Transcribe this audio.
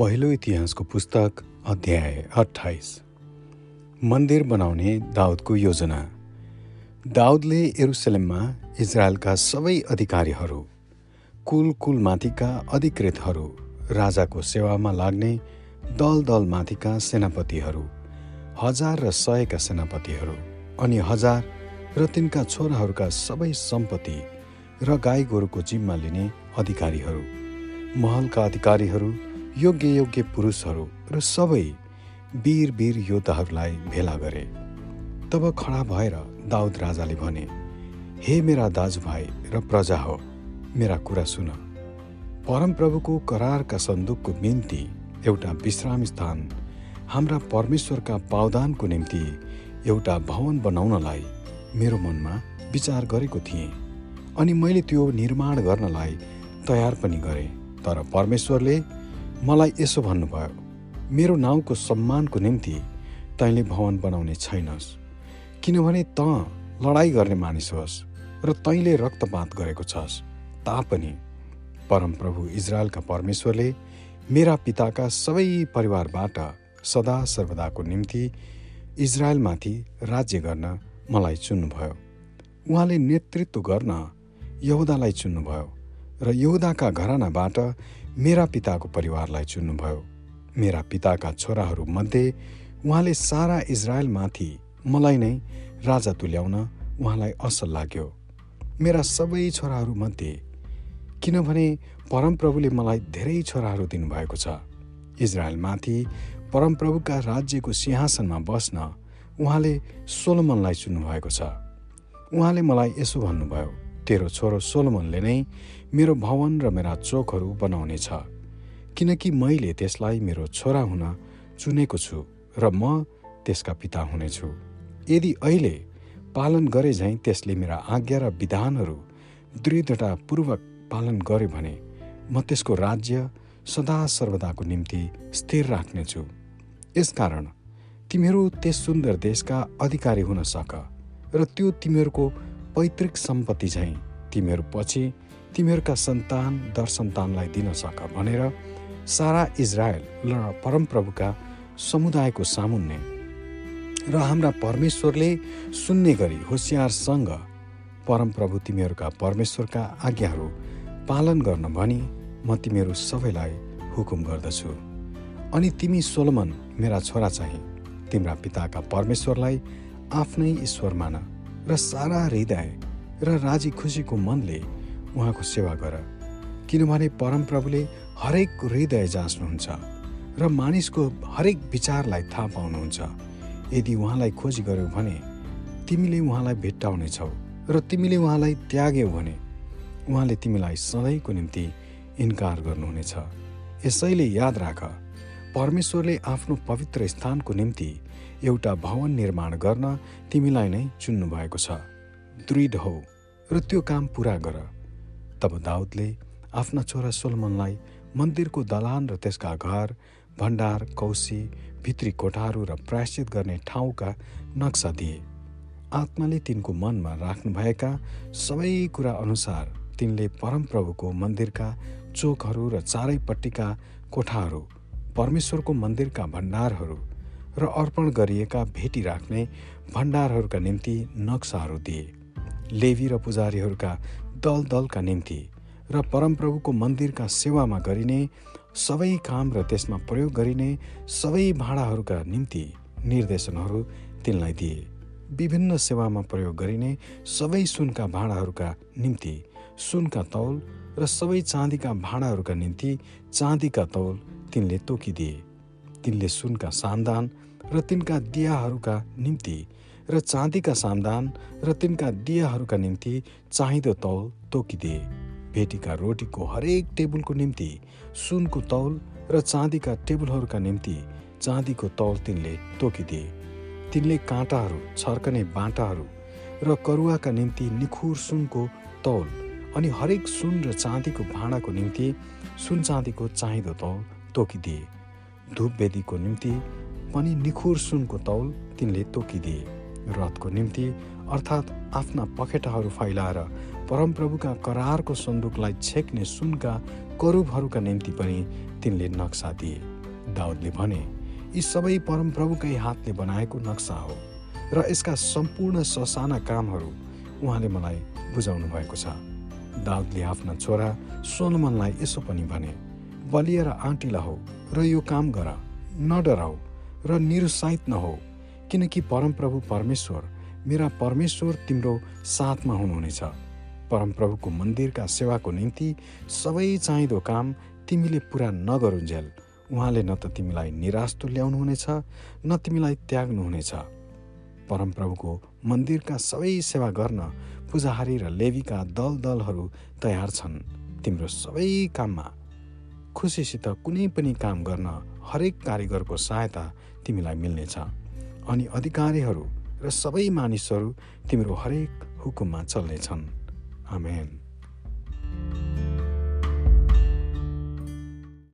पहिलो इतिहासको पुस्तक अध्याय अठाइस मन्दिर बनाउने दाउदको योजना। दाउदले एरुसलेममा इजरायलका सबै अधिकारीहरू कुल कुलमाथिका अधिकृतहरू राजाको सेवामा लाग्ने दल दलमाथिका सेनापतिहरू हजार र सयका सेनापतिहरू अनि हजार र तिनका छोराहरूका सबै सम्पत्ति र गाई गोरुको जिम्मा लिने अधिकारीहरू महलका अधिकारीहरू योग्य योग्य पुरुषहरू र सबै वीर वीर योद्धाहरूलाई भेला गरे। तब खडा भएर दाउद राजाले भने हे मेरा दाजुभाइ र प्रजा हो मेरा कुरा सुन। परमप्रभुको करारका सन्दुकको निम्ति एउटा विश्राम स्थान हाम्रा परमेश्वरका पावदानको निम्ति एउटा भवन बनाउनलाई मेरो मनमा विचार गरेको थिएँ अनि मैले त्यो निर्माण गर्नलाई तयार पनि गरेँ। तर परमेश्वरले मलाई यसो भन्नुभयो मेरो नाउँको सम्मानको निम्ति तैँले भवन बनाउने छैनस्। किनभने त लडाइँ गर्ने मानिस होस् र तैँले रक्तपात गरेको छस् तापनि परमप्रभु इजरायलका परमेश्वरले मेरा पिताका सबै परिवारबाट सदा सर्वदाको निम्ति इजरायलमाथि राज्य गर्न मलाई चुन्नुभयो। उहाँले नेतृत्व गर्न यहुदालाई चुन्नुभयो। र यहुदाका घरानाबाट मेरा पिताको परिवारलाई चुन्नुभयो। मेरा पिताका छोराहरूमध्ये उहाँले सारा इजरायलमाथि मलाई नै राजा तुल्याउन उहाँलाई असल लाग्यो। मेरा सबै छोराहरूमध्ये किनभने परमप्रभुले मलाई धेरै छोराहरू दिनुभएको छ। इजरायलमाथि परमप्रभुका राज्यको सिंहासनमा बस्न उहाँले सोलोमनलाई चुन्नुभएको छ। उहाँले मलाई यसो भन्नुभयो तेरो छोरो सोलोमनले नै मेरो भवन र मेरा चोकहरू बनाउनेछ किनकि मैले त्यसलाई मेरो छोरा हुन चुनेको छु र म त्यसका पिता हुनेछु। यदि अहिले पालन गरे झैँ त्यसले मेरा आज्ञा र विधानहरू दृढतापूर्वक पालन गरे भने म त्यसको राज्य सदा सर्वदाको निम्ति स्थिर राख्नेछु। यसकारण तिमीहरू त्यस सुन्दर देशका अधिकारी हुन सक र त्यो तिमीहरूको पैतृक सम्पत्ति झैँ तिमीहरू पछि तिमीहरूका सन्तान दर सन्तानलाई दिन सक भनेर सारा इजरायल र परमप्रभुका समुदायको सामुन्ने र हाम्रा परमेश्वरले सुन्ने गरी होसियारसँग परमप्रभु तिमीहरूका परमेश्वरका आज्ञाहरू पालन गर्न भनी म तिमीहरू सबैलाई हुकुम गर्दछु। अनि तिमी सोलमन मेरा छोरा चाहिँ तिम्रा पिताका परमेश्वरलाई आफ्नै ईश्वर मान र सारा हृदय र राजी खुसीको मनले उहाँको सेवा गर। किनभने परमप्रभुले हरेक हृदय जाँच्नुहुन्छ र मानिसको हरेक विचारलाई थाहा पाउनुहुन्छ। यदि उहाँलाई खोजी गर्यौ भने तिमीले उहाँलाई भेट्टाउनेछौ र तिमीले उहाँलाई त्याग्यौ भने उहाँले तिमीलाई सधैँको निम्ति इन्कार गर्नुहुनेछ। यसैले याद राख। परमेश्वरले आफ्नो पवित्र स्थानको निम्ति एउटा भवन निर्माण गर्न तिमीलाई नै चुन्नु भएको छ। दृढ हौ र त्यो काम पुरा गर। तब दाउदले आफ्ना छोरा सोलमनलाई मन्दिरको दलान र त्यसका घर भण्डार कौशी भित्री कोठाहरू र प्रायश्चित गर्ने ठाउँका नक्सा दिए। आत्माले तिनको मनमा राख्नुभएका सबै कुरा अनुसार तिनले परमप्रभुको मन्दिरका चोकहरू र चारैपट्टिका कोठाहरू परमेश्वरको मन्दिरका भण्डारहरू र अर्पण गरिएका भेटी राख्ने भण्डारहरूका निम्ति नक्साहरू दिए। लेवी र पुजारीहरूका दल दलका निम्ति र परमप्रभुको मन्दिरका सेवामा गरिने सबै काम र त्यसमा प्रयोग गरिने सबै भाँडाहरूका निम्ति निर्देशनहरू तिनलाई दिए। विभिन्न सेवामा प्रयोग गरिने सबै सुनका भाँडाहरूका निम्ति सुनका तौल र सबै चाँदीका भाँडाहरूका निम्ति चाँदीका तौल तिनले तोकिदिए तिनले सुनका सामदान र तिनका दियाहरूका निम्ति र चाँदीका सामदान र तिनका दियाहरूका निम्ति चाहिँदो तौल तोकिदिए भेटीका रोटीको हरेक टेबलको निम्ति सुनको तौल र चाँदीका टेबलहरूका निम्ति चाँदीको तौल तिनले तोकिदिए तिनले काँटाहरू छर्कने बाटाहरू र करुवाका निम्ति निखुर सुनको तौल अनि हरेक सुन र चाँदीको भाँडाको निम्ति सुन चाँदीको चाहिँदो तौल तोकिदिए। धुप वेदीको निम्ति पनि निखुर सुनको तौल तिनले तोकिदिए। रथको निम्ति अर्थात् आफ्ना पखेटाहरू फैलाएर परमप्रभुका करारको सन्दुकलाई छेक्ने सुनका करुबहरूका निम्ति पनि तिनले नक्सा दिए। दाउदले भने यी सबै परमप्रभुकै हातले बनाएको नक्सा हो र यसका सम्पूर्ण ससाना कामहरू उहाँले मलाई बुझाउनु भएको छ। दाउदले आफ्ना छोरा सोनमनलाई यसो पनि भने बलिएर आँटिला हो र यो काम गर न डराउ र निरुत्साहित नहो किनकि परमप्रभु परमेश्वर मेरा परमेश्वर तिम्रो साथमा हुनुहुनेछ। परमप्रभुको मन्दिरका सेवाको निम्ति सबै चाहिँदो काम तिमीले पुरा नगरुन्जेल उहाँले न त तिमीलाई निराश तुल्याउनुहुनेछ न तिमीलाई त्याग्नुहुनेछ। परमप्रभुको मन्दिरका सबै सेवा गर्न पूजाहारी र लेवीका दल दलहरू तयार छन्। तिम्रो सबै काममा खुसीसित कुनै पनि काम गर्न हरेक कारिगरको सहायता तिमीलाई मिल्नेछ। अनि अधिकारीहरू र सबै मानिसहरू तिम्रो हरेक हुकुममा चल्नेछन्। आमेन।